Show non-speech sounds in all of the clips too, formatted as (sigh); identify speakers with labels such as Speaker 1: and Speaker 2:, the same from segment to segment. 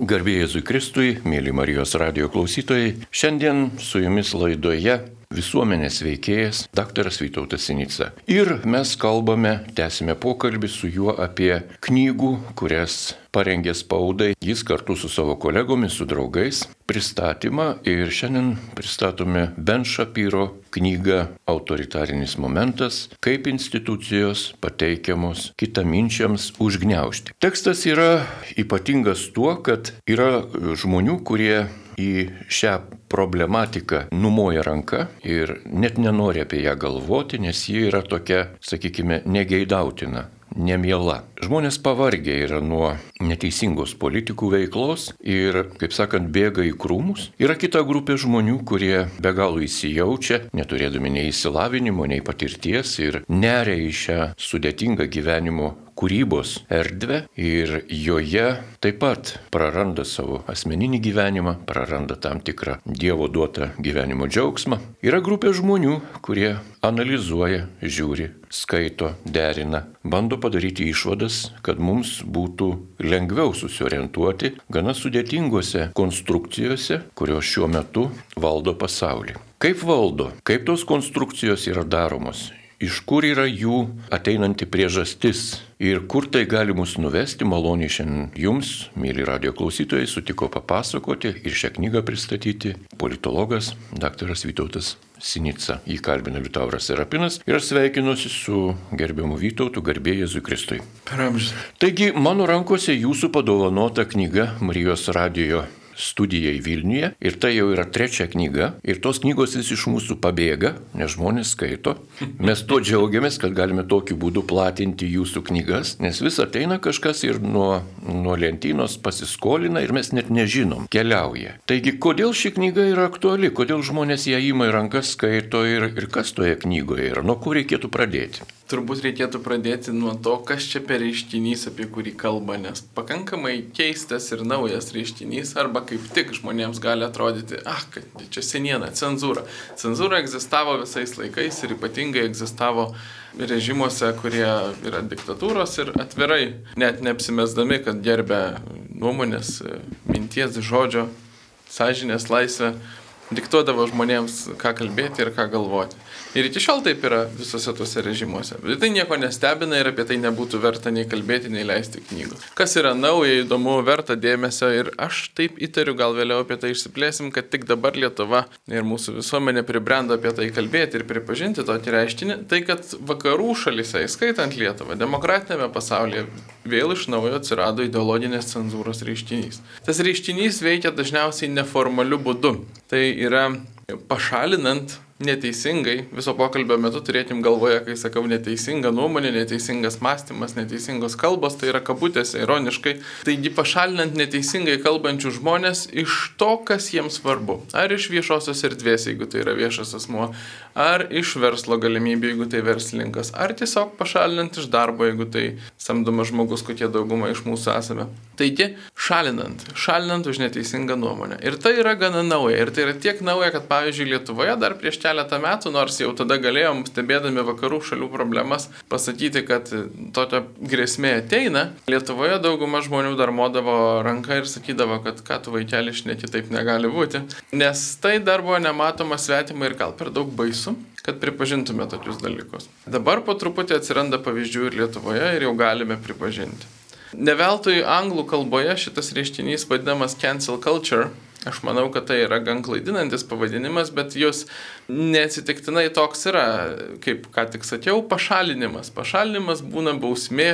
Speaker 1: Garbėjai Jėzui Kristui, mėly Marijos radio klausytojai, šiandien su jumis laidoje visuomenės veikėjas dr. Vytautas Sinica. Ir mes kalbame, tęsime pokalbį su juo apie knygų, kurias parengė spaudai, jis kartu su savo kolegomis, su draugais pristatymą ir šiandien pristatome Ben Šapyro knygą Autoritarinis momentas, kaip institucijos pateikiamos kitaminčiams užgneušti. Tekstas yra ypatingas tuo, kad yra žmonių, kurie į šią problematiką numoja ranka ir net nenori apie ją galvoti, nes ji yra tokia, sakykime, negeidautina nemiela. Žmonės pavargę yra nuo neteisingos politikų veiklos ir, kaip sakant, bėga į krūmus. Yra kita grupė žmonių, kurie be galo įsijaučia, neturėdami nei įsilavinimo, nei patirties ir neria į šią sudėtingą gyvenimo kūrybos erdvę ir joje taip pat praranda savo asmeninį gyvenimą, praranda tam tikrą Dievo duotą gyvenimo džiaugsmą. Yra grupė žmonių, kurie analizuoja, žiūri, skaito, derina, bando padaryti išvadas, kad mums būtų lengviau susiorientuoti gana sudėtingose konstrukcijose, kurios šiuo metu valdo pasaulį. Kaip valdo, kaip tos konstrukcijos yra daromos, iš kur yra jų ateinanti priežastis ir kur tai gali mus nuvesti, maloniai šiandien jums, mėly radio klausytojai, sutiko papasakoti ir šią knygą pristatyti politologas dr. Vytautas Sinica. Jį kalbina Liutauras Serapinas ir aš sveikinuosi su gerbiamu Vytautu, garbė Jėzui Kristui.
Speaker 2: Per amžius.
Speaker 1: Taigi mano rankose jūsų padovanota knyga Marijos radijo studijai Vilniuje ir tai jau yra trečia knyga ir tos knygos vis iš mūsų pabėga, nes žmonės skaito. Mes to džiaugiamės, kad galime tokiu būdu platinti jūsų knygas, nes vis ateina kažkas ir nuo, nuo lentynos pasiskolina ir mes net nežinom, keliauja. Taigi, kodėl ši knyga yra aktuali, kodėl žmonės ją įima į rankas, skaito ir, ir kas toje knygoje yra, nuo kur reikėtų pradėti?
Speaker 2: Turbūt reikėtų pradėti nuo to, kas čia per reiškinys, apie kurį kalba, nes pakankamai keistas ir naujas reiškinys, arba kaip tik žmonėms gali atrodyti, ah, kad čia seniena, cenzūra. Cenzūra egzistavo visais laikais ir ypatingai egzistavo režimuose, kurie yra diktatūros ir atvirai, net neapsimesdami, kad gerbė nuomonės, minties, žodžio, sąžinės laisvę, diktuodavo žmonėms, ką kalbėti ir ką galvoti. Ir iki šiol taip yra visose tuose režimuose. Bet tai nieko nestebina ir apie tai nebūtų verta nei kalbėti, nei leisti knygų. Kas yra nauja, įdomu, verta dėmesio ir aš taip įtariu, gal vėliau apie tai išsiplėsim, kad tik dabar Lietuva ir mūsų visuomenė pribrendo apie tai kalbėti ir pripažinti tokį reiškinį, tai kad vakarų šalyse, įskaitant Lietuvą, demokratinėme pasaulyje vėl iš naujo atsirado ideologinės cenzūros reiškinys. Tas reiškinys veikia dažniausiai neformaliu būdu. Tai yra pašalinant neteisingai, viso pokalbio metu turėtum galvoje, kai sakau neteisinga nuomonė, neteisingas mąstymas, neteisingos kalbos, tai yra kabutėse ironiškai. Taigi pašalinant neteisingai kalbančių žmonės iš to, kas jiems svarbu. Ar iš viešosios erdvės, jeigu tai yra viešas asmuo, ar iš verslo galimybių, jeigu tai verslininkas, ar tiesiog pašalinant iš darbo, jeigu tai samdomas žmogus, kokie dauguma iš mūsų esame. Taigi, šalinant, šalinant už neteisingą nuomonę. Ir tai yra gana nauja. Ir tai yra tiek nauja, kad pavyzdžiui Lietuvoje dar prieš keletą metų, nors jau tada galėjom, stebėdami vakarų šalių problemas, pasakyti, kad tokia grėsmė ateina, Lietuvoje dauguma žmonių dar modavo ranką ir sakydavo, kad ką tu vaikeli šneki taip negali būti. Nes tai dar buvo nematoma svetima ir gal per daug baisu kad pripažintume tokius dalykus. Dabar po truputį atsiranda pavyzdžių ir Lietuvoje ir jau galime pripažinti. Neveltui anglų kalboje šitas reiškinys vadinamas cancel culture. Aš manau, kad tai yra gan klaidinantis pavadinimas, bet jūs neatsitiktinai toks yra, kaip ką tik sakiau, pašalinimas. Pašalinimas būna bausmė,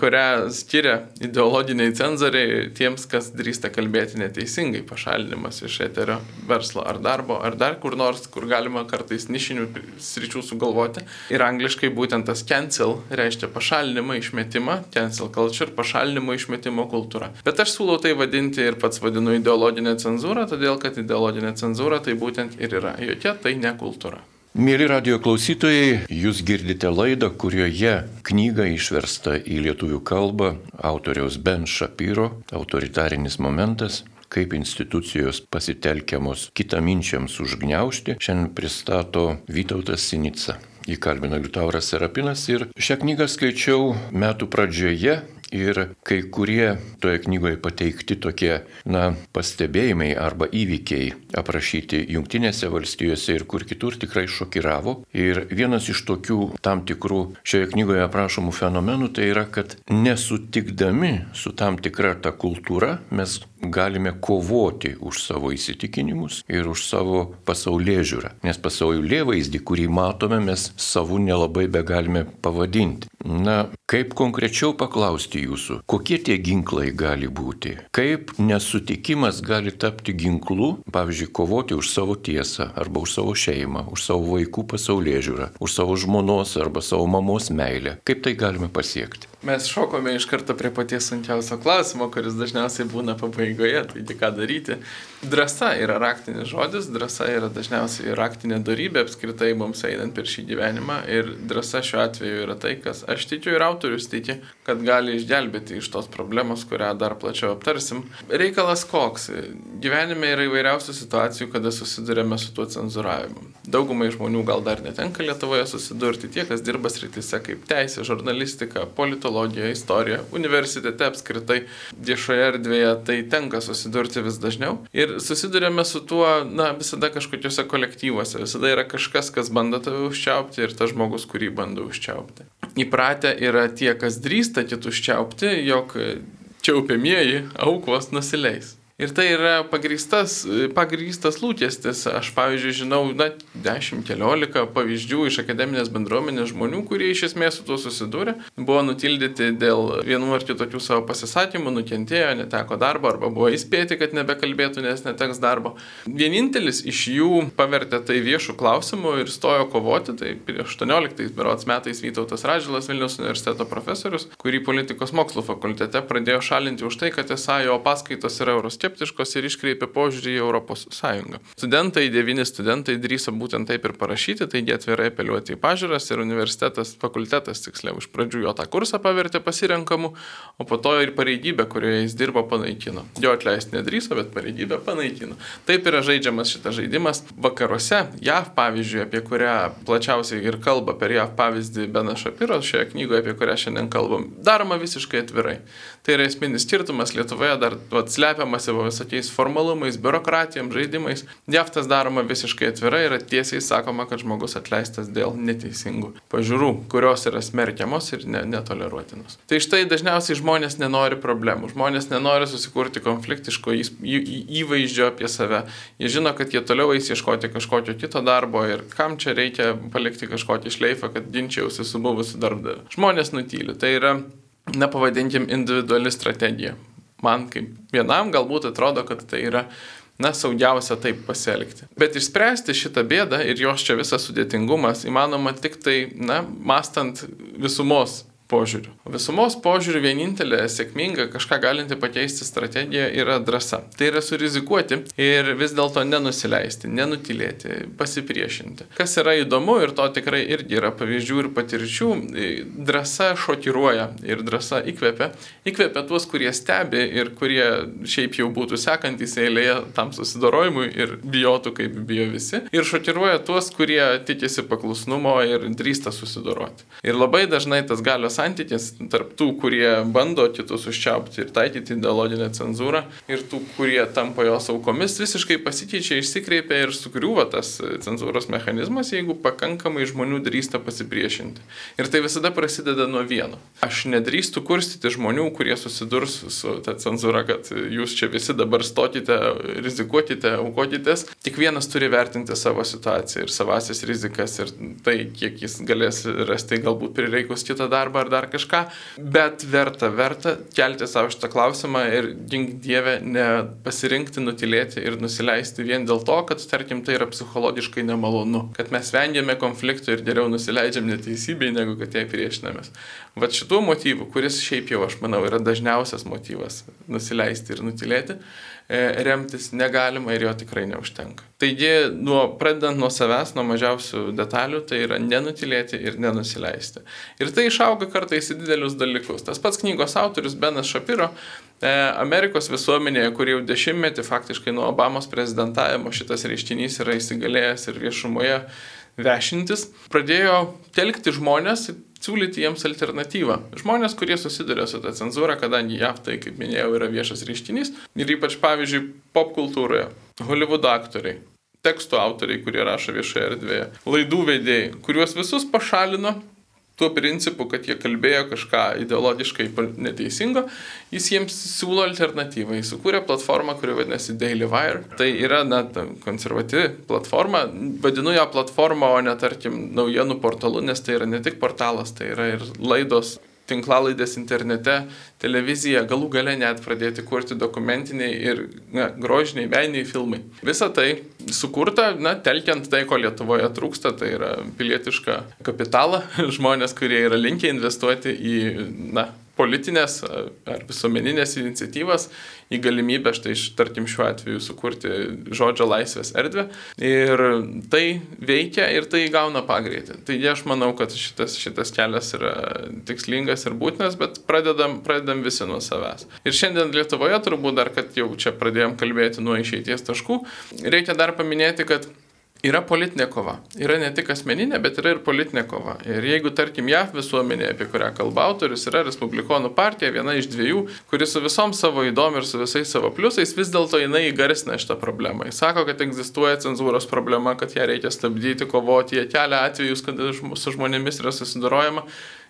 Speaker 2: kurią skiria ideologiniai cenzoriai tiems, kas drįsta kalbėti neteisingai. Pašalinimas iš eterio verslo ar darbo, ar dar kur nors, kur galima kartais nišinių sričių sugalvoti. Ir angliškai būtent tas cancel reiškia pašalinimą, išmetimą, cancel culture, pašalinimo išmetimo kultūra. Bet aš siūlau tai vadinti ir pats vadinu ideologinę cenzūrą, todėl kad ideologinė cenzūra tai būtent ir yra. Jokia tai ne kultūra.
Speaker 1: Mėly radio klausytojai, jūs girdite laidą, kurioje knyga išversta į lietuvių kalbą autoriaus Ben Šapyro autoritarinis momentas kaip institucijos pasitelkiamos kitaminčiams užgneušti, šiandien pristato Vytautas Sinica. Įkalbino Liutauras Serapinas ir šią knygą skaičiau metų pradžioje Ir kai kurie toje knygoje pateikti tokie, na, pastebėjimai arba įvykiai aprašyti Junktinėse valstijose ir kur kitur tikrai šokiravo. Ir vienas iš tokių tam tikrų šioje knygoje aprašomų fenomenų tai yra, kad nesutikdami su tam tikra ta kultūra mes galime kovoti už savo įsitikinimus ir už savo pasaulyje žiūrą. Nes pasaulyje vaizdį, kurį matome, mes savų nelabai be galime pavadinti. Na, kaip konkrečiau paklausti jūsų, kokie tie ginklai gali būti? Kaip nesutikimas gali tapti ginklu, pavyzdžiui, kovoti už savo tiesą arba už savo šeimą, už savo vaikų pasaulyje žiūrą, už savo žmonos arba savo mamos meilę. Kaip tai galime pasiekti?
Speaker 2: Mes šokome iš karto prie paties sunkiausio klausimo, kuris dažniausiai būna pabaigoje, taigi ką daryti. Drasa yra raktinis žodis, drasa yra dažniausiai raktinė darybė apskritai mums einant per šį gyvenimą ir drasa šiuo atveju yra tai, kas aš tikiu ir autorius tiki, kad gali išgelbėti iš tos problemos, kurią dar plačiau aptarsim. Reikalas koks. Gyvenime yra įvairiausių situacijų, kada susidurėme su tuo cenzuravimu. Daugumai žmonių gal dar netenka Lietuvoje susidurti, tie, kas dirba sritise kaip teisė, žurnalistika, politologija, istorija, universitete apskritai, viešoje erdvėje, tai tenka susidurti vis dažniau. Ir susidurėme su tuo, na, visada kažkokiuose kolektyvuose, visada yra kažkas, kas bando tave užčiaupti ir tas žmogus, kurį bando užčiaupti. Įpratę yra tie, kas drįsta kitus čiaupti, jog čiaupiamieji aukos nusileis. Ir tai yra pagrįstas, pagrįstas lūkestis. Aš, pavyzdžiui, žinau, na, 10-15 pavyzdžių iš akademinės bendruomenės žmonių, kurie iš esmės su tuo susidūrė, buvo nutildyti dėl vienų ar kitokių savo pasisakymų, nukentėjo, neteko darbo arba buvo įspėti, kad nebekalbėtų, nes neteks darbo. Vienintelis iš jų pavertė tai viešų klausimų ir stojo kovoti, tai prieš 18 berots metais Vytautas Radžilas Vilnius universiteto profesorius, kurį politikos mokslų fakultete pradėjo šalinti už tai, kad esą jo paskaitos yra euroskeptiškos skeptiškos ir iškreipė požiūrį į Sąjungą. Studentai, devyni studentai drįso būtent taip ir parašyti, taigi atvirai apeliuoti į pažiūras ir universitetas, fakultetas tiksliau, iš pradžių jo tą kursą pavertė pasirenkamu, o po to ir pareigybę, kurioje jis dirbo, panaikino. Jo atleisti nedrįso, bet pareigybę panaikino. Taip yra žaidžiamas šitas žaidimas. Vakaruose, JAV pavyzdžiui, apie kurią plačiausiai ir kalba per JAV pavyzdį Benas Šapiros šioje knygoje, apie kurią šiandien kalbam, daroma visiškai atvirai. Tai yra esminis skirtumas Lietuvoje dar slepiamas savo visokiais formalumais, biurokratijom, žaidimais. JAV tas daroma visiškai atvirai ir tiesiai sakoma, kad žmogus atleistas dėl neteisingų pažiūrų, kurios yra smerkiamos ir ne, netoleruotinos. Tai štai dažniausiai žmonės nenori problemų, žmonės nenori susikurti konfliktiško į, į, įvaizdžio apie save. Jie žino, kad jie toliau eis ieškoti kažkokio kito darbo ir kam čia reikia palikti kažkokį šleifą, kad ginčiausi su buvusiu darbdaviu. Žmonės nutyli. Tai yra na pavadinkim, individuali strategija man kaip vienam galbūt atrodo, kad tai yra na, saugiausia taip pasielgti. Bet išspręsti šitą bėdą ir jos čia visas sudėtingumas įmanoma tik tai, na, mastant visumos požiūriu. Visumos požiūriu vienintelė sėkminga kažką galinti pakeisti strategija yra drąsa. Tai yra surizikuoti ir vis dėlto nenusileisti, nenutilėti, pasipriešinti. Kas yra įdomu ir to tikrai irgi yra pavyzdžių ir patirčių, drąsa šokiruoja ir drąsa įkvepia. Įkvepia tuos, kurie stebi ir kurie šiaip jau būtų sekantys eilėje tam susidorojimui ir bijotų, kaip bijo visi. Ir šokiruoja tuos, kurie tikisi paklusnumo ir drįsta susidoroti. Ir labai dažnai tas galios santykis tarp tų, kurie bando kitus užčiaupti ir taikyti ideologinę cenzūrą, ir tų, kurie tampa jos aukomis, visiškai pasikeičia, išsikreipia ir sugriūva tas cenzūros mechanizmas, jeigu pakankamai žmonių drįsta pasipriešinti. Ir tai visada prasideda nuo vieno. Aš nedrįstu kurstyti žmonių, kurie susidurs su ta cenzūra, kad jūs čia visi dabar stokite, rizikuokite, aukokitės. Tik vienas turi vertinti savo situaciją ir savasis rizikas ir tai, kiek jis galės rasti galbūt prireikus kitą darbą ar dar kažką, bet verta, verta kelti savo šitą klausimą ir gink Dievę nepasirinkti, nutilėti ir nusileisti vien dėl to, kad, tarkim, tai yra psichologiškai nemalonu, kad mes vengiame konfliktų ir geriau nusileidžiam neteisybei, negu kad jai priešinamės. Vat šituo motyvu, kuris šiaip jau, aš manau, yra dažniausias motyvas nusileisti ir nutilėti, remtis negalima ir jo tikrai neužtenka. Taigi, nuo, pradedant nuo savęs, nuo mažiausių detalių, tai yra nenutilėti ir nenusileisti. Ir tai išauga kartais į didelius dalykus. Tas pats knygos autorius Benas Šapiro e, Amerikos visuomenėje, kur jau dešimtmetį faktiškai nuo Obamos prezidentavimo šitas reiškinys yra įsigalėjęs ir viešumoje vešintis, pradėjo telkti žmonės, siūlyti jiems alternatyvą. Žmonės, kurie susiduria su ta cenzūra, kadangi JAV tai, kaip minėjau, yra viešas reiškinys ir ypač, pavyzdžiui, pop kultūroje, Hollywood aktoriai, tekstų autoriai, kurie rašo viešoje erdvėje, laidų veidėjai, kuriuos visus pašalino tuo principu, kad jie kalbėjo kažką ideologiškai neteisingo, jis jiems siūlo alternatyvą. Jis sukūrė platformą, kuri vadinasi Daily Wire. Tai yra, na, konservatyvi platforma. Vadinu ją platformą, o ne, tarkim, naujienų portalu, nes tai yra ne tik portalas, tai yra ir laidos tinklalaidės internete, televizija, galų gale net pradėti kurti dokumentiniai ir na, grožiniai, meniniai filmai. Visa tai sukurta, na, telkiant tai, ko Lietuvoje trūksta, tai yra pilietišką kapitalą, (laughs) žmonės, kurie yra linkę investuoti į, na, politinės ar visuomeninės iniciatyvas į galimybę štai, tarkim, šiuo atveju sukurti žodžio laisvės erdvę. Ir tai veikia ir tai gauna pagreitį. Taigi aš manau, kad šitas, šitas kelias yra tikslingas ir būtinas, bet pradedam, pradedam visi nuo savęs. Ir šiandien Lietuvoje turbūt dar, kad jau čia pradėjom kalbėti nuo išeities taškų, reikia dar paminėti, kad yra politinė kova. Yra ne tik asmeninė, bet yra ir politinė kova. Ir jeigu, tarkim, JAV visuomenė, apie kurią kalba autorius, yra Respublikonų partija, viena iš dviejų, kuri su visom savo įdomi ir su visais savo pliusais, vis dėlto jinai įgarsina šitą problemą. Jis sako, kad egzistuoja cenzūros problema, kad ją reikia stabdyti, kovoti, jie kelia atvejus, kada su žmonėmis yra susidorojama.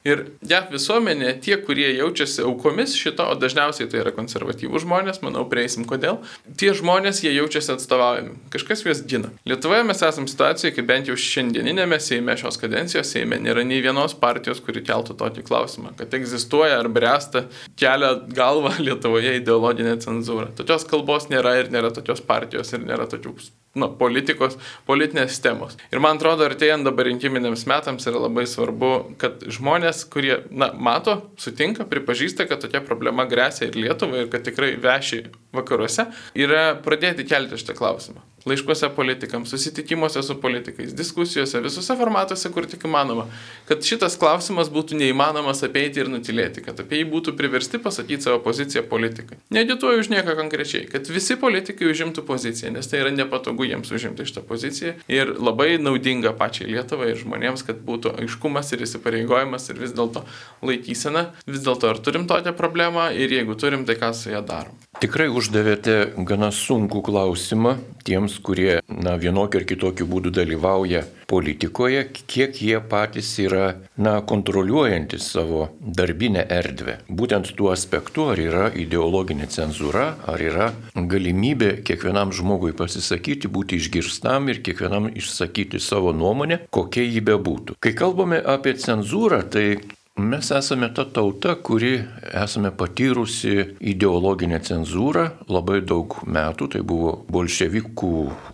Speaker 2: Ir JAV visuomenė, tie, kurie jaučiasi aukomis šito, o dažniausiai tai yra konservatyvų žmonės, manau, prieisim kodėl, tie žmonės jie jaučiasi atstovaujami, kažkas juos gina. Lietuvoje mes esame situacijoje, kai bent jau šiandieninėme Seime šios kadencijos Seime nėra nei vienos partijos, kuri keltų tokį klausimą, kad egzistuoja ar bręsta kelia galvą (laughs) Lietuvoje ideologinė cenzūra. Tokios kalbos nėra ir nėra tokios partijos ir nėra tokių nu, politikos, politinės temos. Ir man atrodo, artėjant dabar rinkiminiams metams yra labai svarbu, kad žmonės, kurie, na, mato, sutinka, pripažįsta, kad tokia problema grėsia ir Lietuvai ir kad tikrai veši vakaruose, yra pradėti kelti šitą klausimą laiškuose politikams, susitikimuose su politikais, diskusijose, visose formatuose, kur tik įmanoma, kad šitas klausimas būtų neįmanomas apeiti ir nutilėti, kad apie jį būtų priversti pasakyti savo poziciją politikai. Nedituoju už nieką konkrečiai, kad visi politikai užimtų poziciją, nes tai yra nepatogu jiems užimti šitą poziciją ir labai naudinga pačiai Lietuvai ir žmonėms, kad būtų aiškumas ir įsipareigojimas ir vis dėlto laikysena, vis dėlto ar turim tokią problemą ir jeigu turim, tai ką su ją darom.
Speaker 1: Tikrai uždavėte gana sunkų klausimą tiems, kurie na, vienokiu ar kitokiu būdu dalyvauja politikoje, kiek jie patys yra na, kontroliuojantis savo darbinę erdvę. Būtent tuo aspektu, ar yra ideologinė cenzūra, ar yra galimybė kiekvienam žmogui pasisakyti, būti išgirstam ir kiekvienam išsakyti savo nuomonę, kokia jį bebūtų. Kai kalbame apie cenzūrą, tai Mes esame ta tauta, kuri esame patyrusi ideologinę cenzūrą labai daug metų, tai buvo bolševikų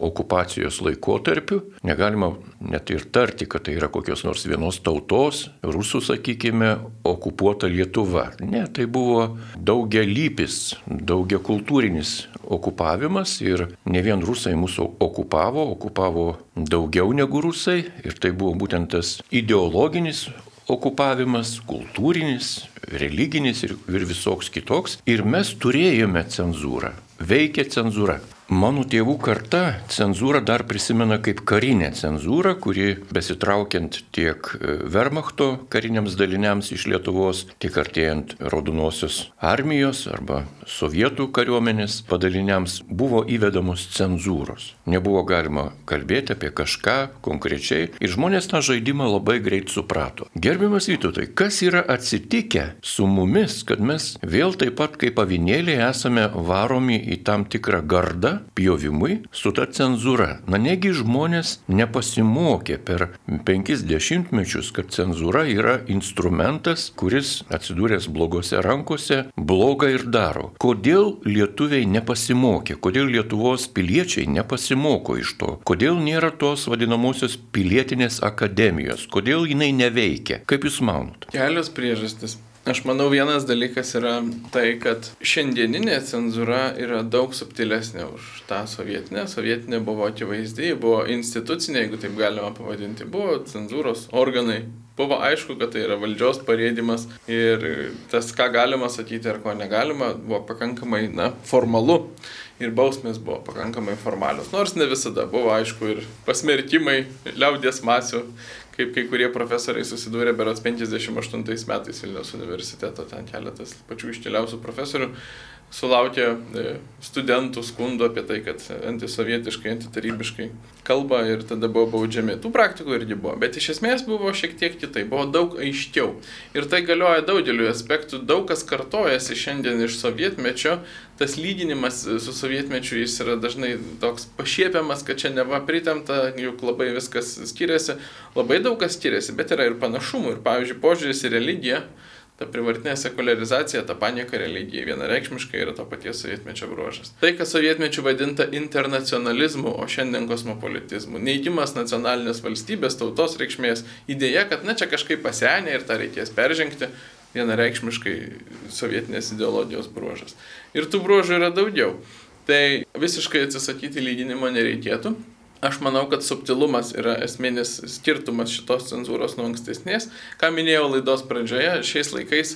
Speaker 1: okupacijos laikotarpiu. Negalima net ir tarti, kad tai yra kokios nors vienos tautos, rusų, sakykime, okupuota Lietuva. Ne, tai buvo daugialypis, daugiakultūrinis okupavimas ir ne vien rusai mūsų okupavo, okupavo daugiau negu rusai ir tai buvo būtent tas ideologinis okupavimas, kultūrinis, religinis ir, ir visoks kitoks. Ir mes turėjome cenzūrą, veikė cenzūra. Mano tėvų karta cenzūrą dar prisimena kaip karinę cenzūrą, kuri besitraukiant tiek e, Wehrmachto kariniams daliniams iš Lietuvos, tiek artėjant Raudonosios armijos arba sovietų kariuomenės padaliniams buvo įvedamos cenzūros. Nebuvo galima kalbėti apie kažką konkrečiai ir žmonės tą žaidimą labai greit suprato. Gerbiamas Vytautai, kas yra atsitikę su mumis, kad mes vėl taip pat kaip avinėliai esame varomi į tam tikrą gardą, pjovimui su ta cenzūra. Na negi žmonės nepasimokė per penkis dešimtmečius, kad cenzūra yra instrumentas, kuris atsidūręs blogose rankose blogą ir daro. Kodėl lietuviai nepasimokė, kodėl Lietuvos piliečiai nepasimoko iš to, kodėl nėra tos vadinamosios pilietinės akademijos, kodėl jinai neveikia. Kaip Jūs manot?
Speaker 2: Kelios priežastis. Aš manau, vienas dalykas yra tai, kad šiandieninė cenzūra yra daug subtilesnė už tą sovietinę. Sovietinė buvo akivaizdi, buvo institucinė, jeigu taip galima pavadinti, buvo cenzūros organai Buvo aišku, kad tai yra valdžios parėdimas ir tas, ką galima sakyti ir ko negalima, buvo pakankamai na, formalu ir bausmės buvo pakankamai formalios. Nors ne visada buvo aišku ir pasmerkimai liaudės masių, kaip kai kurie profesoriai susidūrė berots 58 metais Vilniaus universiteto, ten keletas pačių iškeliausių profesorių sulaukė e, studentų skundų apie tai, kad antisovietiškai, antitarybiškai kalba ir tada buvo baudžiami. Tų praktikų irgi buvo, bet iš esmės buvo šiek tiek kitai, buvo daug aiškiau. Ir tai galioja daugeliu aspektų, daug kas kartojasi šiandien iš sovietmečio, tas lyginimas su sovietmečiu jis yra dažnai toks pašiepiamas, kad čia neva pritemta, juk labai viskas skiriasi, labai daug kas skiriasi, bet yra ir panašumų. Ir pavyzdžiui, požiūris į religiją ta privartinė sekularizacija, ta panieka religijai vienareikšmiškai yra to paties sovietmečio bruožas. Tai, kas sovietmečiu vadinta internacionalizmu, o šiandien kosmopolitizmu, neįgymas nacionalinės valstybės, tautos reikšmės, idėja, kad na čia kažkaip pasenė ir tą reikės peržengti, vienareikšmiškai sovietinės ideologijos bruožas. Ir tų bruožų yra daugiau. Tai visiškai atsisakyti lyginimo nereikėtų. Aš manau, kad subtilumas yra esminis skirtumas šitos cenzūros nuo ankstesnės. Ką minėjau laidos pradžioje, šiais laikais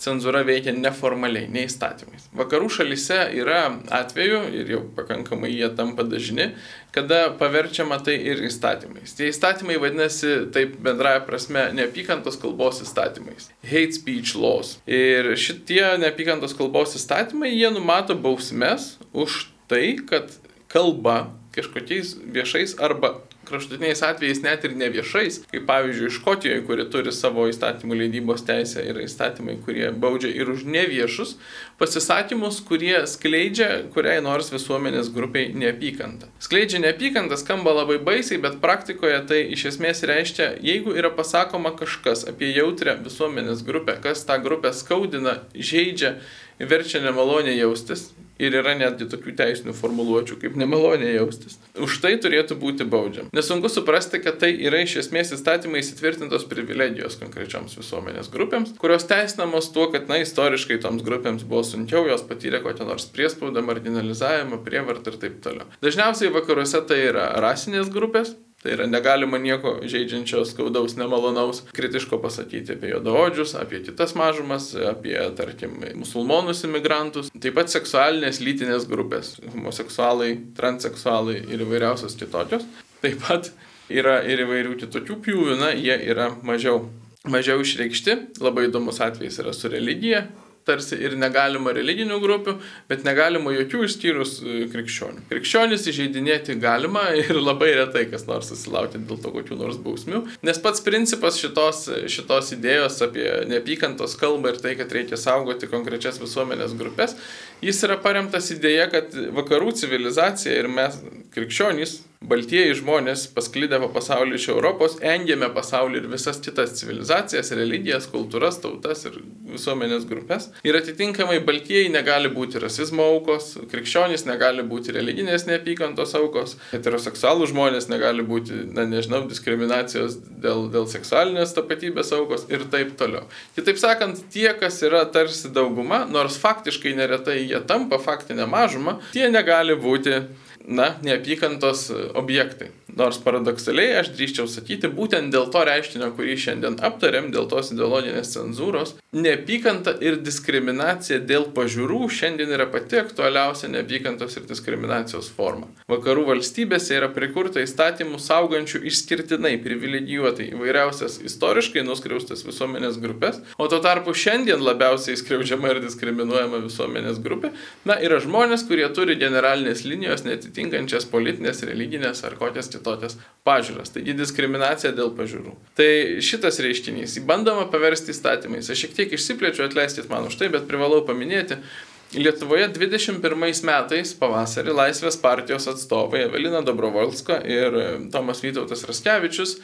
Speaker 2: cenzūra veikia neformaliai, neįstatymais. Vakarų šalyse yra atveju, ir jau pakankamai jie tampa dažni, kada paverčiama tai ir įstatymais. Tie įstatymai vadinasi taip bendraja prasme neapykantos kalbos įstatymais. Hate speech laws. Ir šitie neapykantos kalbos įstatymai, jie numato bausmes už tai, kad kalba kažkokiais viešais arba kraštutiniais atvejais net ir neviešais, kaip pavyzdžiui Škotijoje, kuri turi savo įstatymų leidybos teisę, yra įstatymai, kurie baudžia ir už neviešus pasisakymus, kurie skleidžia kuriai nors visuomenės grupiai neapykantą. Skleidžia neapykantą skamba labai baisiai, bet praktikoje tai iš esmės reiškia, jeigu yra pasakoma kažkas apie jautrę visuomenės grupę, kas tą grupę skaudina, žaidžia, verčia nemaloniai jaustis, Ir yra netgi tokių teisinių formuluočių, kaip nemaloniai jaustis. Už tai turėtų būti baudžiam. Nesunku suprasti, kad tai yra iš esmės įstatymai įsitvirtintos privilegijos konkrečioms visuomenės grupėms, kurios teisinamos tuo, kad, na, istoriškai toms grupėms buvo sunkiau, jos patyrė kokią nors priespaudą, marginalizavimą, prievartą ir taip toliau. Dažniausiai vakaruose tai yra rasinės grupės, Tai yra negalima nieko žaidžiančio, skaudaus, nemalonaus, kritiško pasakyti apie juodaodžius, apie kitas mažumas, apie, tarkim, musulmonus imigrantus. Taip pat seksualinės lytinės grupės - homoseksualai, transseksualai ir įvairiausios kitokios. Taip pat yra ir įvairių kitokių pjūvių, na, jie yra mažiau, mažiau išreikšti. Labai įdomus atvejis yra su religija, tarsi ir negalima religinių grupių, bet negalima jokių išskyrus e, krikščionių. Krikščionis įžeidinėti galima (laughs) ir labai retai kas nors susilaukia dėl to kokių nors bausmių, nes pats principas šitos, šitos idėjos apie neapykantos kalbą ir tai, kad reikia saugoti konkrečias visuomenės grupės, jis yra paremtas idėja, kad vakarų civilizacija ir mes krikščionys baltieji žmonės pasklidę po pasaulį iš Europos, engėme pasaulį ir visas kitas civilizacijas, religijas, kultūras, tautas ir visuomenės grupės. Ir atitinkamai baltieji negali būti rasizmo aukos, krikščionys negali būti religinės neapykantos aukos, heteroseksualų žmonės negali būti, na nežinau, diskriminacijos dėl, dėl seksualinės tapatybės aukos ir taip toliau. Kitaip sakant, tie, kas yra tarsi dauguma, nors faktiškai neretai jie tampa faktinę mažumą, tie negali būti na, neapykantos objektai. Nors paradoksaliai aš drįščiau sakyti, būtent dėl to reiškinio, kurį šiandien aptarėm, dėl tos ideologinės cenzūros, neapykanta ir diskriminacija dėl pažiūrų šiandien yra pati aktualiausia neapykantos ir diskriminacijos forma. Vakarų valstybėse yra prikurta įstatymų saugančių išskirtinai privilegijuotai įvairiausias istoriškai nuskriaustas visuomenės grupės, o tuo tarpu šiandien labiausiai skriaudžiama ir diskriminuojama visuomenės grupė, na, yra žmonės, kurie turi generalinės linijos netitinkančias politinės, religinės ar kokias kitokias pažiūras. Taigi diskriminacija dėl pažiūrų. Tai šitas reiškinys įbandoma paversti įstatymais. Aš šiek tiek išsiplėčiu, atleiskit man už tai, bet privalau paminėti. Lietuvoje 21 metais pavasarį Laisvės partijos atstovai Evelina Dobrovolska ir Tomas Vytautas Raskevičius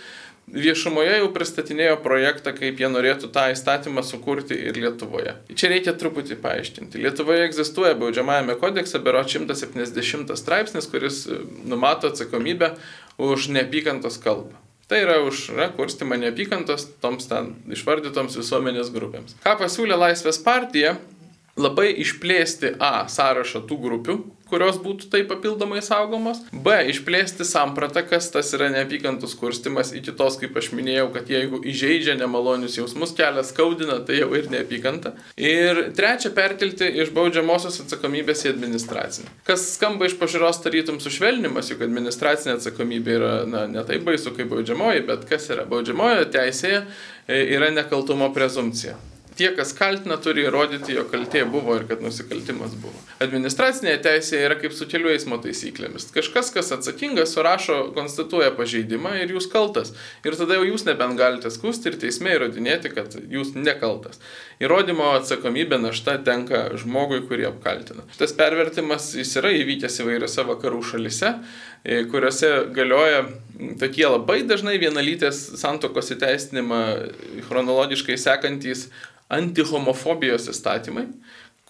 Speaker 2: viešumoje jau pristatinėjo projektą, kaip jie norėtų tą įstatymą sukurti ir Lietuvoje. Čia reikia truputį paaiškinti. Lietuvoje egzistuoja baudžiamajame kodekse bero 170 straipsnis, kuris e, numato atsakomybę už neapykantos kalbą. Tai yra už na, kurstimą neapykantos toms ten išvardytoms visuomenės grupėms. Ką pasiūlė Laisvės partija? Labai išplėsti A sąrašą tų grupių, kurios būtų taip papildomai saugomos. B. Išplėsti sampratą, kas tas yra neapykantos kurstimas iki tos, kaip aš minėjau, kad jeigu įžeidžia nemalonius jausmus, kelia skaudina, tai jau ir neapykanta. Ir trečia, perkelti iš baudžiamosios atsakomybės į administracinę. Kas skamba iš pažiūros tarytum sušvelnimas, juk administracinė atsakomybė yra na, ne taip baisu kaip baudžiamoji, bet kas yra baudžiamojo teisėje e, yra nekaltumo prezumcija tie, kas kaltina, turi įrodyti, jo kaltė buvo ir kad nusikaltimas buvo. Administracinė teisė yra kaip su kelių eismo taisyklėmis. Kažkas, kas atsakingas, surašo, konstatuoja pažeidimą ir jūs kaltas. Ir tada jau jūs nebent galite skusti ir teisme įrodinėti, kad jūs nekaltas. Įrodymo atsakomybė našta tenka žmogui, kurį apkaltina. Tas pervertimas jis yra įvykęs įvairiose vakarų šalise, kuriuose galioja tokie labai dažnai vienalytės santokos įteisinimą chronologiškai sekantys antihomofobijos įstatymai,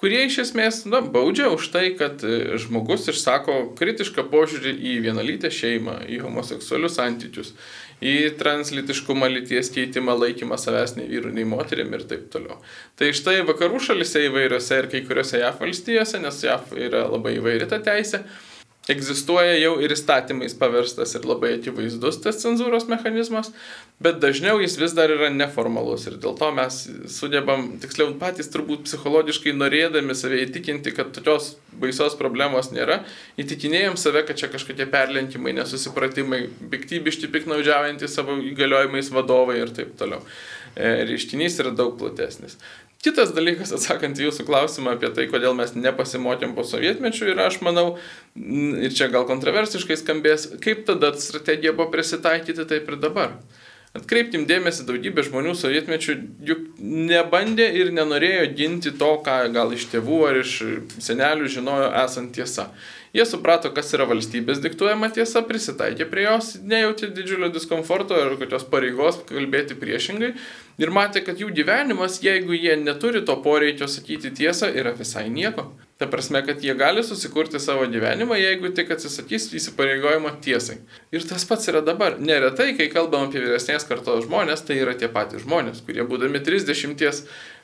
Speaker 2: kurie iš esmės na, baudžia už tai, kad e, žmogus išsako kritišką požiūrį į vienalytę šeimą, į homoseksualius santykius, į translitiškumą, lyties keitimą, laikymą savęs nei vyrų, nei moterim ir taip toliau. Tai štai vakarų šalise įvairiose ir kai kuriuose JAF valstijose, nes JAF yra labai įvairi ta teisė, egzistuoja jau ir įstatymais paverstas ir labai akivaizdus tas cenzūros mechanizmas, bet dažniau jis vis dar yra neformalus ir dėl to mes sugebam, tiksliau patys turbūt psichologiškai norėdami save įtikinti, kad tokios baisios problemos nėra, įtikinėjom save, kad čia kažkokie perlenkimai, nesusipratimai, piktybiški, piknaudžiaujantys savo įgaliojimais vadovai ir taip toliau. E, reiškinys yra daug platesnis. Kitas dalykas, atsakant į jūsų klausimą apie tai, kodėl mes nepasimokėm po sovietmečių, ir aš manau, ir čia gal kontroversiškai skambės, kaip tada strategija buvo prisitaikyti taip ir dabar. Atkreiptim dėmesį, daugybė žmonių sovietmečių juk nebandė ir nenorėjo ginti to, ką gal iš tėvų ar iš senelių žinojo esant tiesa. Jie suprato, kas yra valstybės diktuojama tiesa, prisitaikė prie jos, nejauti didžiulio diskomforto ir kokios pareigos kalbėti priešingai ir matė, kad jų gyvenimas, jeigu jie neturi to poreikio sakyti tiesą, yra visai nieko. Ta prasme, kad jie gali susikurti savo gyvenimą, jeigu tik atsisakys įsipareigojimo tiesai. Ir tas pats yra dabar. Neretai, kai kalbam apie vyresnės kartos žmonės, tai yra tie patys žmonės, kurie būdami 30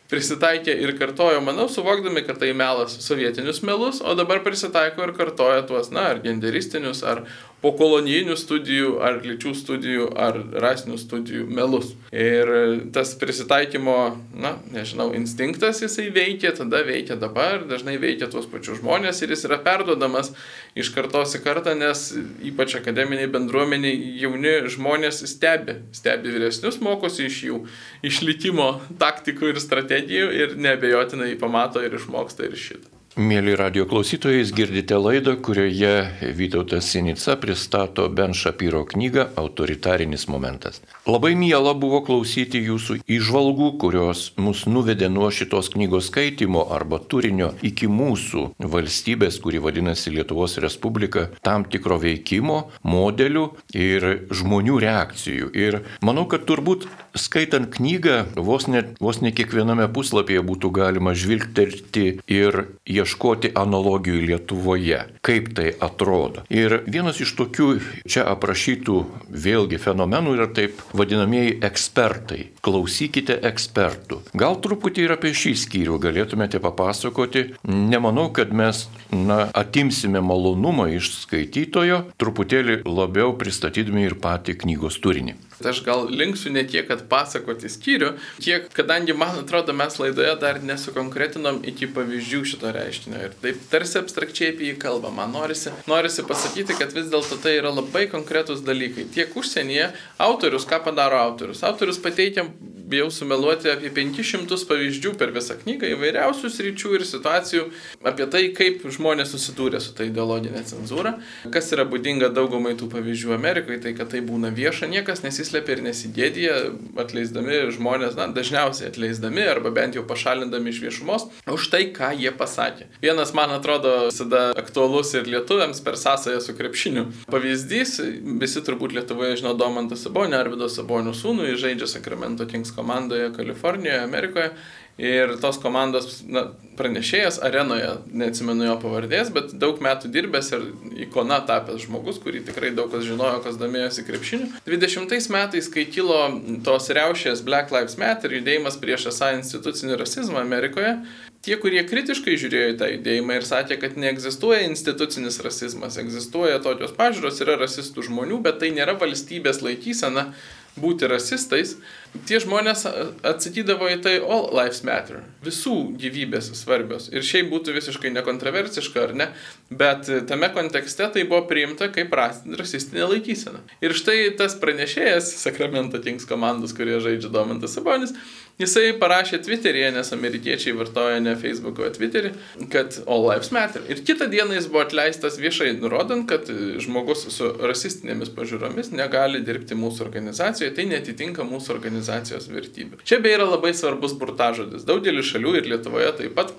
Speaker 2: prisitaikė ir kartojo, manau, suvokdami, kad tai melas sovietinius melus, o dabar prisitaiko ir kartoja tuos, na, ar genderistinius, ar po kolonijinių studijų, ar lyčių studijų, ar rasinių studijų melus. Ir tas prisitaikymo, na, nežinau, instinktas jisai veikia, tada veikia dabar, dažnai veikia tuos pačius žmonės ir jis yra perdodamas iš kartos į kartą, nes ypač akademiniai bendruomeniai jauni žmonės stebi, stebi vyresnius, mokosi iš jų išlikimo taktikų ir strategijų ir nebejotinai pamato ir išmoksta ir šitą.
Speaker 1: Mėly radio klausytojai, girdite laidą, kurioje Vytautas Sinica pristato Ben Šapyro knygą Autoritarinis momentas. Labai miela buvo klausyti jūsų išvalgų, kurios mus nuvedė nuo šitos knygos skaitimo arba turinio iki mūsų valstybės, kuri vadinasi Lietuvos Respublika, tam tikro veikimo, modelių ir žmonių reakcijų. Ir manau, kad turbūt skaitant knygą, vos ne, vos ne kiekviename puslapyje būtų galima žvilgterti ir ieškoti ieškoti analogijų Lietuvoje, kaip tai atrodo. Ir vienas iš tokių čia aprašytų vėlgi fenomenų yra taip vadinamieji ekspertai. Klausykite ekspertų. Gal truputį ir apie šį skyrių galėtumėte papasakoti. Nemanau, kad mes na, atimsime malonumą iš skaitytojo, truputėlį labiau pristatydami ir patį knygos turinį.
Speaker 2: Aš gal linksiu ne tiek, kad pasakoti skyrių, kiek, kadangi man atrodo, mes laidoje dar nesukonkretinom iki pavyzdžių šito reiškinio. Ir taip tarsi abstrakčiai apie jį kalba. Man norisi, norisi pasakyti, kad vis dėlto tai yra labai konkretus dalykai. Tiek užsienyje autorius, ką padaro autorius. Autorius pateikia bijau sumeluoti apie 500 pavyzdžių per visą knygą įvairiausių sričių ir situacijų apie tai, kaip žmonės susidūrė su ta ideologinė cenzūra. Kas yra būdinga daugumai tų pavyzdžių Amerikoje, tai kad tai būna vieša, niekas nesislepia ir nesigėdija, atleisdami žmonės, na, dažniausiai atleisdami arba bent jau pašalindami iš viešumos už tai, ką jie pasakė. Vienas, man atrodo, visada aktualus ir lietuviams per sąsąją su krepšiniu. Pavyzdys, visi turbūt Lietuvoje žino Domantą Sabonį, Arvido Sabonio sūnų, žaidžia Sacramento Kings komandoje Kalifornijoje, Amerikoje. Ir tos komandos na, pranešėjas arenoje, neatsimenu jo pavardės, bet daug metų dirbęs ir ikona tapęs žmogus, kurį tikrai daug kas žinojo, kas domėjosi krepšiniu. 20 metais, kai kilo tos riaušės Black Lives Matter judėjimas prieš esą institucinį rasizmą Amerikoje, tie, kurie kritiškai žiūrėjo į tą judėjimą ir sakė, kad neegzistuoja institucinis rasizmas, egzistuoja tokios pažiūros, yra rasistų žmonių, bet tai nėra valstybės laikysena būti rasistais, tie žmonės atsakydavo į tai all lives matter. Visų gyvybės svarbios. Ir šiaip būtų visiškai nekontroversiška, ar ne? Bet tame kontekste tai buvo priimta kaip rasistinė laikysena. Ir štai tas pranešėjas Sacramento Kings komandos, kurie žaidžia Domantas Sabonis, Jisai parašė Twitter'yje, nes amerikiečiai vartoja ne Facebook'o, o Twitter'į, kad All Lives Matter. Ir kitą dieną jis buvo atleistas viešai, nurodant, kad žmogus su rasistinėmis pažiūromis negali dirbti mūsų organizacijoje, tai netitinka mūsų organizacijos vertybių. Čia beje yra labai svarbus burtažodis. Daugelį šalių ir Lietuvoje taip pat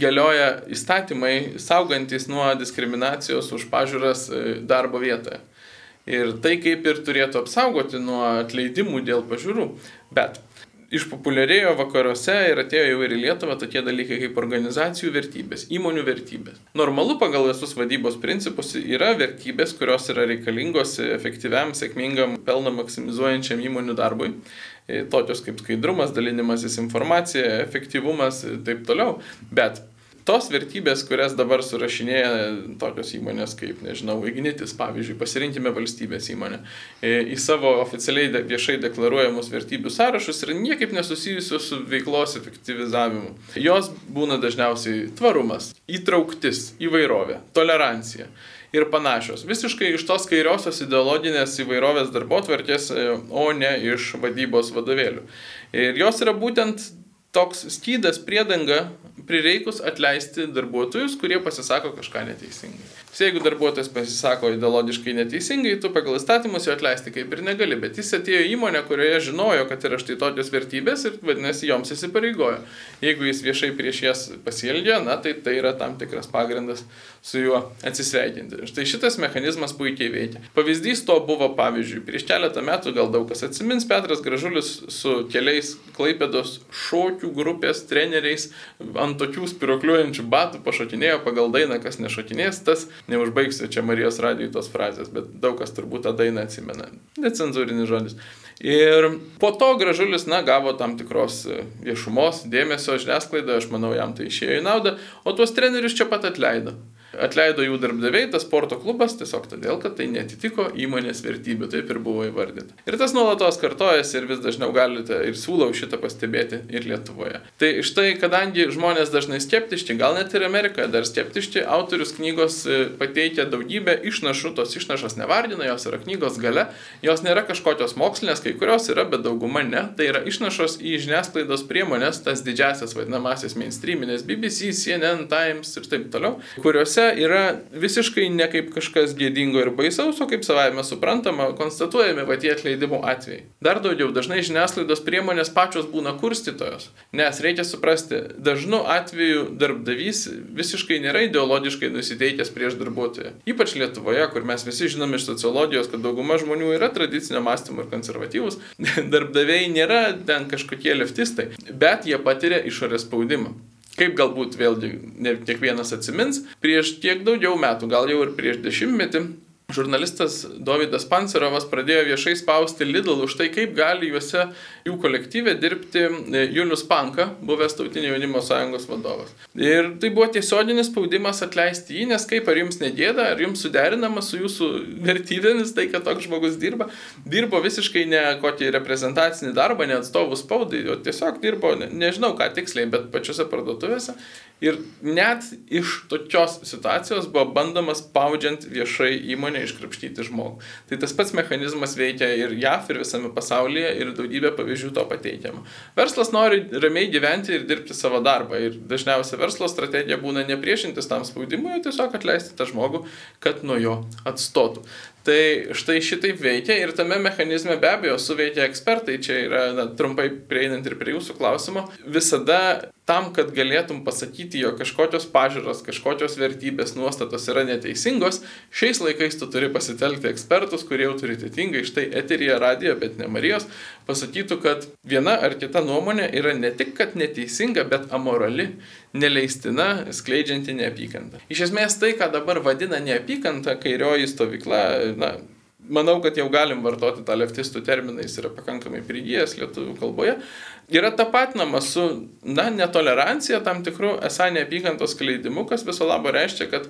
Speaker 2: galioja įstatymai saugantis nuo diskriminacijos už pažiūras e, darbo vietoje. Ir tai kaip ir turėtų apsaugoti nuo atleidimų dėl pažiūrų. Bet išpopuliarėjo vakaruose ir atėjo jau ir į Lietuvą tokie dalykai kaip organizacijų vertybės, įmonių vertybės. Normalu pagal visus vadybos principus yra vertybės, kurios yra reikalingos efektyviam, sėkmingam, pelną maksimizuojančiam įmonių darbui. E, tokios kaip skaidrumas, dalinimasis informacija, efektyvumas ir taip toliau. Bet tos vertybės, kurias dabar surašinėja tokios įmonės kaip, nežinau, Ignitis, pavyzdžiui, pasirinkime valstybės įmonę, e, į savo oficialiai viešai deklaruojamus vertybių sąrašus ir niekaip nesusijusios su veiklos efektyvizavimu. Jos būna dažniausiai tvarumas, įtrauktis, įvairovė, tolerancija ir panašios. Visiškai iš tos kairiosios ideologinės įvairovės darbo tvarkės, e, o ne iš vadybos vadovėlių. Ir jos yra būtent toks skydas priedanga prireikus atleisti darbuotojus, kurie pasisako kažką neteisingai. Jeigu darbuotojas pasisako ideologiškai neteisingai, tu pagal įstatymus jo atleisti kaip ir negali, bet jis atėjo į įmonę, kurioje žinojo, kad yra štai tokios vertybės ir vadinasi joms įsipareigojo. Jeigu jis viešai prieš jas pasielgia, na tai tai yra tam tikras pagrindas su juo atsisveikinti. Štai šitas mechanizmas puikiai veikia. Pavyzdys to buvo, pavyzdžiui, prieš keletą metų, gal daug kas atsimins, Petras Gražulis su keliais Klaipėdos šokių grupės treneriais ant tokių spirokliuojančių batų pašokinėjo pagal dainą, kas nešokinės, tas neužbaigsiu čia Marijos radijų tos frazės, bet daug kas turbūt tą dainą atsimena. Necenzūrinis žodis. Ir po to gražulis, na, gavo tam tikros viešumos, dėmesio žiniasklaidoje, aš manau, jam tai išėjo į naudą, o tuos trenerius čia pat atleido. Atleido jų darbdaviai, tas sporto klubas, tiesiog todėl, kad tai netitiko įmonės vertybių, taip ir buvo įvardyta. Ir tas nuolatos kartojasi ir vis dažniau galite ir siūlau šitą pastebėti ir Lietuvoje. Tai štai, kadangi žmonės dažnai skeptiški, gal net ir Amerikoje dar skeptiški, autorius knygos e, pateikia daugybę išnašų, tos išnašos nevardina, jos yra knygos gale, jos nėra kažkokios mokslinės, kai kurios yra, bet dauguma ne. Tai yra išnašos į žiniasklaidos priemonės, tas didžiasias vadinamasis mainstreaminės BBC, CNN, Times ir taip toliau, kuriuose kuriuose yra visiškai ne kaip kažkas gėdingo ir baisaus, o kaip savame suprantama, konstatuojami va tie atleidimo atvejai. Dar daugiau, dažnai žiniasklaidos priemonės pačios būna kurstytojos, nes reikia suprasti, dažnu atveju darbdavys visiškai nėra ideologiškai nusiteikęs prieš darbuotoją. Ypač Lietuvoje, kur mes visi žinome iš sociologijos, kad dauguma žmonių yra tradicinio mąstymo ir konservatyvus, (laughs) darbdaviai nėra ten kažkokie leftistai, bet jie patiria išorės spaudimą. Kaip galbūt vėlgi ne kiekvienas atsimins, prieš tiek daugiau metų, gal jau ir prieš dešimtmetį, žurnalistas Davidas Pancerovas pradėjo viešai spausti Lidl už tai, kaip gali juose jų kolektyvė dirbti e, Julius Panka, buvęs Tautinio jaunimo sąjungos vadovas. Ir tai buvo tiesioginis spaudimas atleisti jį, nes kaip ar jums negėda, ar jums suderinama su jūsų vertybėmis tai, kad toks žmogus dirba. Dirbo visiškai ne kokį reprezentacinį darbą, ne atstovų spaudai, o tiesiog dirbo, ne, nežinau ką tiksliai, bet pačiose parduotuvėse. Ir net iš tokios situacijos buvo bandoma spaudžiant viešai įmonę iškrapštyti žmogų. Tai tas pats mechanizmas veikia ir JAF, ir visame pasaulyje, ir daugybė pavyzdžių to pateikiama. Verslas nori ramiai gyventi ir dirbti savo darbą. Ir dažniausiai verslo strategija būna nepriešintis tam spaudimui, o tiesiog atleisti tą žmogų, kad nuo jo atstotų. Tai štai šitaip veikia ir tame mechanizme be abejo suveikia ekspertai, čia yra na, trumpai prieinant ir prie jūsų klausimo. Visada tam, kad galėtum pasakyti, jog kažkokios pažiūros, kažkokios vertybės, nuostatos yra neteisingos, šiais laikais tu turi pasitelkti ekspertus, kurie autoritetingai, štai eterija radijo, bet ne Marijos, pasakytų, kad viena ar kita nuomonė yra ne tik, kad neteisinga, bet amorali, neleistina, skleidžianti neapykantą. Iš esmės tai, ką dabar vadina neapykanta, kairioji stovykla, na, manau, kad jau galim vartoti tą leftistų terminą, jis yra pakankamai prigijęs lietuvių kalboje, yra tapatinama su, na, netolerancija tam tikrų esą neapykantos skleidimu, kas viso labo reiškia, kad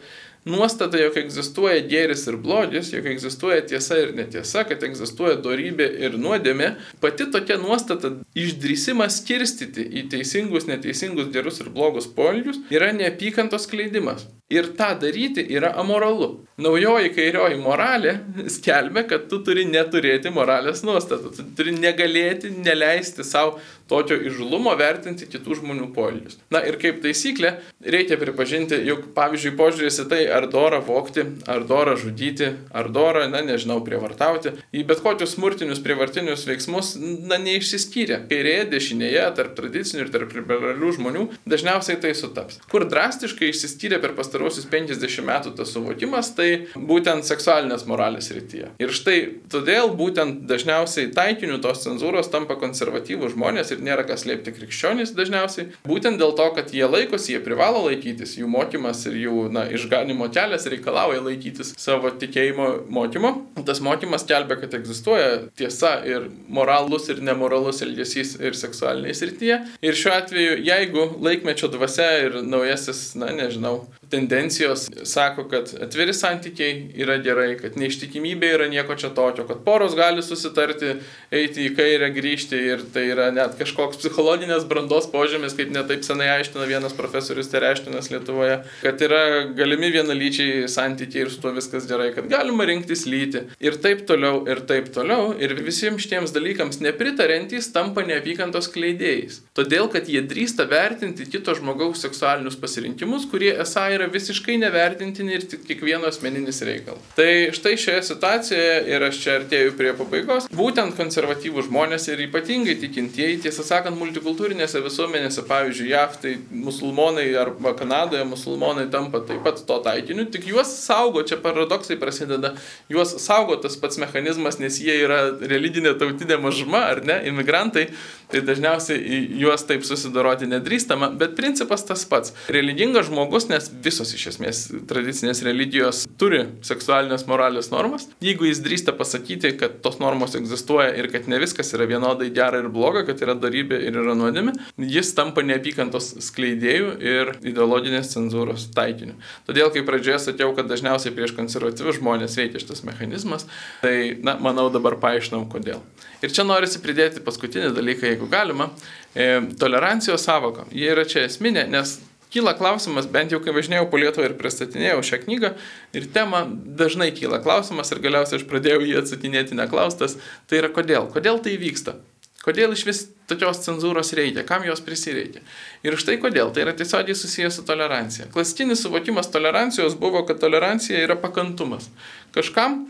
Speaker 2: nuostata, jog egzistuoja gėris ir blogis, jog egzistuoja tiesa ir netiesa, kad egzistuoja darybė ir nuodėmė, pati tokia nuostata išdrysimas skirstyti į teisingus, neteisingus, gerus ir blogus poelgius yra neapykantos skleidimas. Ir tą daryti yra amoralu. Naujoji kairioji moralė skelbia, kad tu turi neturėti moralės nuostatų. Tu turi negalėti, neleisti savo tokio išlumo vertinti kitų žmonių poelgius. Na ir kaip taisyklė, reikia pripažinti, jog pavyzdžiui požiūrės į tai, ar dora vokti, ar dora žudyti, ar dora, na nežinau, prievartauti, į bet kokius smurtinius prievartinius veiksmus, na neišsiskyrė. Kairėje, dešinėje, tarp tradicinių ir tarp liberalių žmonių dažniausiai tai sutaps. Kur drastiškai išsiskyrė per pastarosius 50 metų tas suvokimas, tai būtent seksualinės moralės rytyje. Ir štai todėl būtent dažniausiai taikiniu tos cenzūros tampa konservatyvų žmonės ir nėra kas liepti krikščionys dažniausiai. Būtent dėl to, kad jie laikosi, jie privalo laikytis, jų mokymas ir jų na, išganimo kelias reikalauja laikytis savo tikėjimo mokymo. Tas mokymas kelbė, kad egzistuoja tiesa ir moralus ir nemoralus elgesys ir seksualiniai srityje. Ir šiuo atveju, jeigu laikmečio dvasia ir naujasis, na nežinau, tendencijos sako, kad atviri santykiai yra gerai, kad neištikimybė yra nieko čia tokio, kad poros gali susitarti, eiti į kairę, grįžti ir tai yra net kažkoks psichologinės brandos požymis, kaip netaip senai aiškina vienas profesorius Tereštinas Lietuvoje, kad yra galimi vienalyčiai santykiai ir su tuo viskas gerai, kad galima rinktis lyti ir taip toliau, ir taip toliau. Ir visiems šitiems dalykams nepritarentys tampa neapykantos kleidėjais. Todėl, kad jie drįsta vertinti kito žmogaus seksualinius pasirinkimus, kurie esą yra visiškai nevertintini ir tik kiekvieno asmeninis reikalas. Tai štai šioje situacijoje ir aš čia artėjau prie pabaigos, būtent konservatyvų žmonės ir ypatingai tikintieji, tiesą sakant, multikultūrinėse visuomenėse, pavyzdžiui, JAV, tai musulmonai arba Kanadoje musulmonai tampa taip pat to taikiniu, tik juos saugo, čia paradoksai prasideda, juos saugo tas pats mechanizmas, nes jie yra religinė tautinė mažuma, ar ne, imigrantai, tai dažniausiai juos taip susidoroti nedrįstama, bet principas tas pats. Religingas žmogus, nes visos iš esmės tradicinės religijos turi seksualinės moralės normas. Jeigu jis drįsta pasakyti, kad tos normos egzistuoja ir kad ne viskas yra vienodai gera ir bloga, kad yra darybė ir yra nuodėmė, jis tampa neapykantos skleidėjų ir ideologinės cenzūros taikiniu. Todėl, kai pradžioje sakiau, kad dažniausiai prieš konservatyvius žmonės veikia šitas mechanizmas, tai, na, manau, dabar paaiškinau, kodėl. Ir čia norisi pridėti paskutinį dalyką, jeigu galima. E, tolerancijos savoka. Jie yra čia esminė, nes kyla klausimas, bent jau kai važinėjau po Lietuvą ir pristatinėjau šią knygą ir temą, dažnai kyla klausimas ir galiausiai aš pradėjau jį atsakinėti neklaustas, tai yra kodėl, kodėl tai vyksta. Kodėl iš vis tokios cenzūros reikia, kam jos prisireikia. Ir štai kodėl, tai yra tiesiogiai susijęs su tolerancija. Klasikinis suvokimas tolerancijos buvo, kad tolerancija yra pakantumas. Kažkam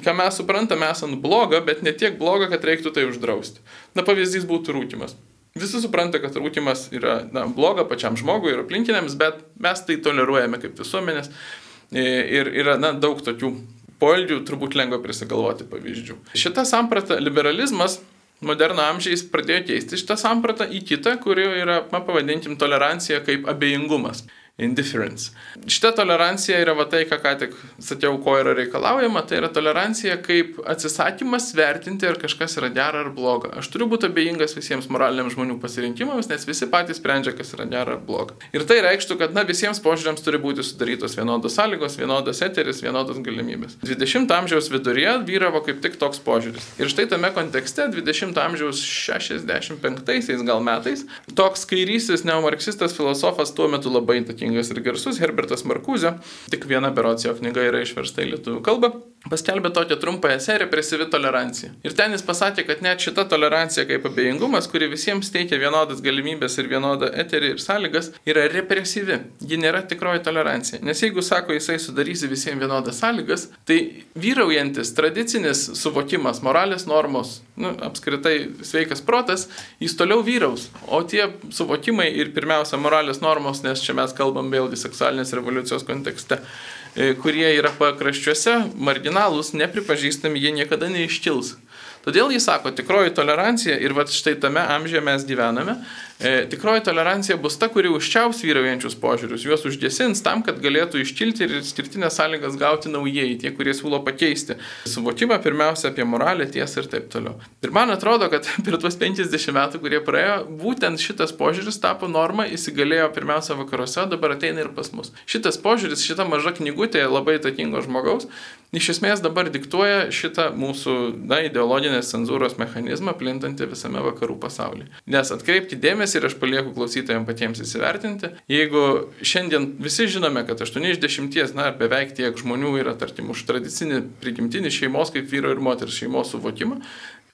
Speaker 2: ką mes suprantame esant blogą, bet ne tiek blogą, kad reiktų tai uždrausti. Na pavyzdys būtų rūkimas. Visi supranta, kad rūkimas yra na, bloga pačiam žmogui ir aplinkiniams, bet mes tai toleruojame kaip visuomenės. E, ir yra na, daug tokių poelgių, turbūt lengva prisigalvoti pavyzdžių. Šita samprata, liberalizmas moderno amžiais pradėjo keisti šitą sampratą į kitą, kuri yra, na, pavadinkim, tolerancija kaip abejingumas indifference. Šita tolerancija yra va tai, ką ką tik sakiau, ko yra reikalaujama, tai yra tolerancija kaip atsisakymas vertinti, ar kažkas yra gera ar bloga. Aš turiu būti abejingas visiems moraliniams žmonių pasirinkimams, nes visi patys sprendžia, kas yra gera ar bloga. Ir tai reikštų, kad na, visiems požiūrėms turi būti sudarytos vienodos sąlygos, vienodas eteris, vienodas galimybės. 20 amžiaus viduryje vyravo kaip tik toks požiūris. Ir štai tame kontekste 20 amžiaus 65 gal metais toks kairysis neomarksistas filosofas tuo metu labai įtakingas įtakingas ir garsus Herbertas Markuzė, tik viena berots jo knyga yra išversta į lietuvių kalbą, paskelbė tokią trumpą esę represyvi tolerancija. Ir ten jis pasakė, kad net šita tolerancija kaip abejingumas, kuri visiems teikia vienodas galimybės ir vienodą eterį ir sąlygas, yra represyvi. Ji nėra tikroji tolerancija. Nes jeigu, sako, jisai sudarysi visiems vienodas sąlygas, tai vyraujantis tradicinis suvokimas, moralės normos, nu, apskritai sveikas protas, jis toliau vyraus. O tie suvokimai ir pirmiausia moralės normos, nes čia mes kalbam vėlgi seksualinės revoliucijos kontekste, kurie yra pakraščiuose, marginalūs, nepripažįstami, jie niekada neiškils. Todėl jis sako, tikroji tolerancija ir va štai tame amžiuje mes gyvename, E, tikroji tolerancija bus ta, kuri užčiaus vyraujančius požiūrius, juos užgesins tam, kad galėtų iškilti ir skirtinės sąlygas gauti naujieji, tie, kurie siūlo pakeisti suvokimą pirmiausia apie moralę, tiesą ir taip toliau. Ir man atrodo, kad (laughs) per tuos 50 metų, kurie praėjo, būtent šitas požiūris tapo norma, įsigalėjo pirmiausia vakaruose, dabar ateina ir pas mus. Šitas požiūris, šita maža knygutė labai įtakingo žmogaus, iš esmės dabar diktuoja šitą mūsų na, ideologinės cenzūros mechanizmą plintantį visame vakarų pasaulyje. Nes atkreipti dėmesį ir aš palieku klausytojams patiems įsivertinti, jeigu šiandien visi žinome, kad 8 iš 10, na, beveik tiek žmonių yra, tarkim, už tradicinį prigimtinį šeimos kaip vyro ir moters šeimos suvokimą,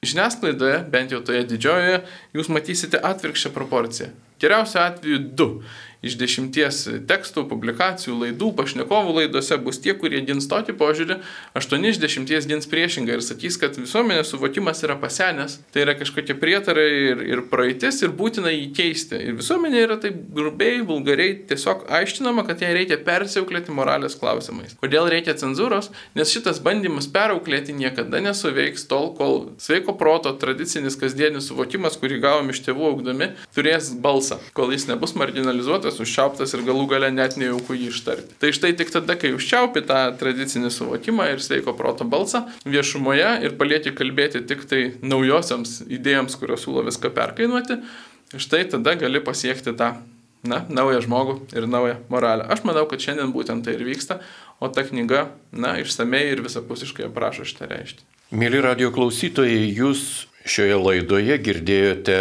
Speaker 2: Žiniasklaidoje, bent jau toje didžiojoje, jūs matysite atvirkščią proporciją. Geriausiu atveju du iš dešimties tekstų, publikacijų, laidų, pašnekovų laidose bus tie, kurie gins tokį požiūrį, aštuoni iš dešimties gins priešingą ir sakys, kad visuomenės suvokimas yra pasenęs, tai yra kažkokie prietarai ir, ir praeitis ir būtina jį keisti. Ir visuomenė yra taip grubiai, vulgariai tiesiog aiškinama, kad jai reikia persiauklėti moralės klausimais. Kodėl reikia cenzūros? Nes šitas bandymas perauklėti niekada nesuveiks tol, kol sveiko proto tradicinis kasdienis suvokimas, kurį gavom iš tėvų augdami, turės balsą, kol jis nebus marginalizuotas užčiauptas, užčiauptas ir galų gale net nejauku jį ištarti. Tai štai tik tada, kai užčiaupi tą tradicinį suvokimą ir sveiko proto balsą viešumoje ir palieki kalbėti tik tai naujosiams idėjams, kurios siūlo viską perkainuoti, štai tada gali pasiekti tą na, naują žmogų ir naują moralę. Aš manau, kad šiandien būtent tai ir vyksta, o ta knyga, na, išsamei ir visapusiškai aprašo šitą reiškinį.
Speaker 1: Mėly radio klausytojai, jūs šioje laidoje girdėjote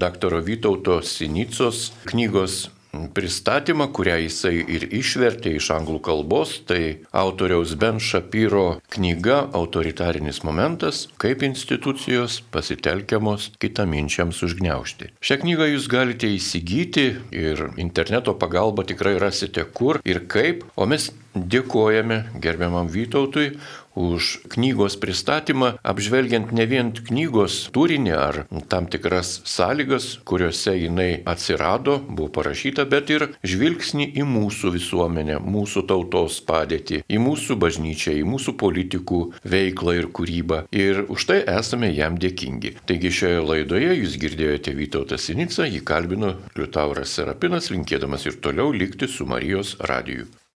Speaker 1: dr. Vytauto Sinicos knygos pristatymą, kurią jisai ir išvertė iš anglų kalbos, tai autoriaus Ben Shapiro knyga Autoritarinis momentas, kaip institucijos pasitelkiamos kitaminčiams užgneušti. Šią knygą jūs galite įsigyti ir interneto pagalba tikrai rasite kur ir kaip, o mes dėkojame gerbiamam Vytautui už knygos pristatymą, apžvelgiant ne vien knygos turinį ar tam tikras sąlygas, kuriuose jinai atsirado, buvo parašyta, bet ir žvilgsnį į mūsų visuomenę, mūsų tautos padėtį, į mūsų bažnyčią, į mūsų politikų veiklą ir kūrybą. Ir už tai esame jam dėkingi. Taigi šioje laidoje jūs girdėjote Vytautą Sinicą, jį kalbino Liutauras Serapinas, linkėdamas ir toliau likti su Marijos radiju.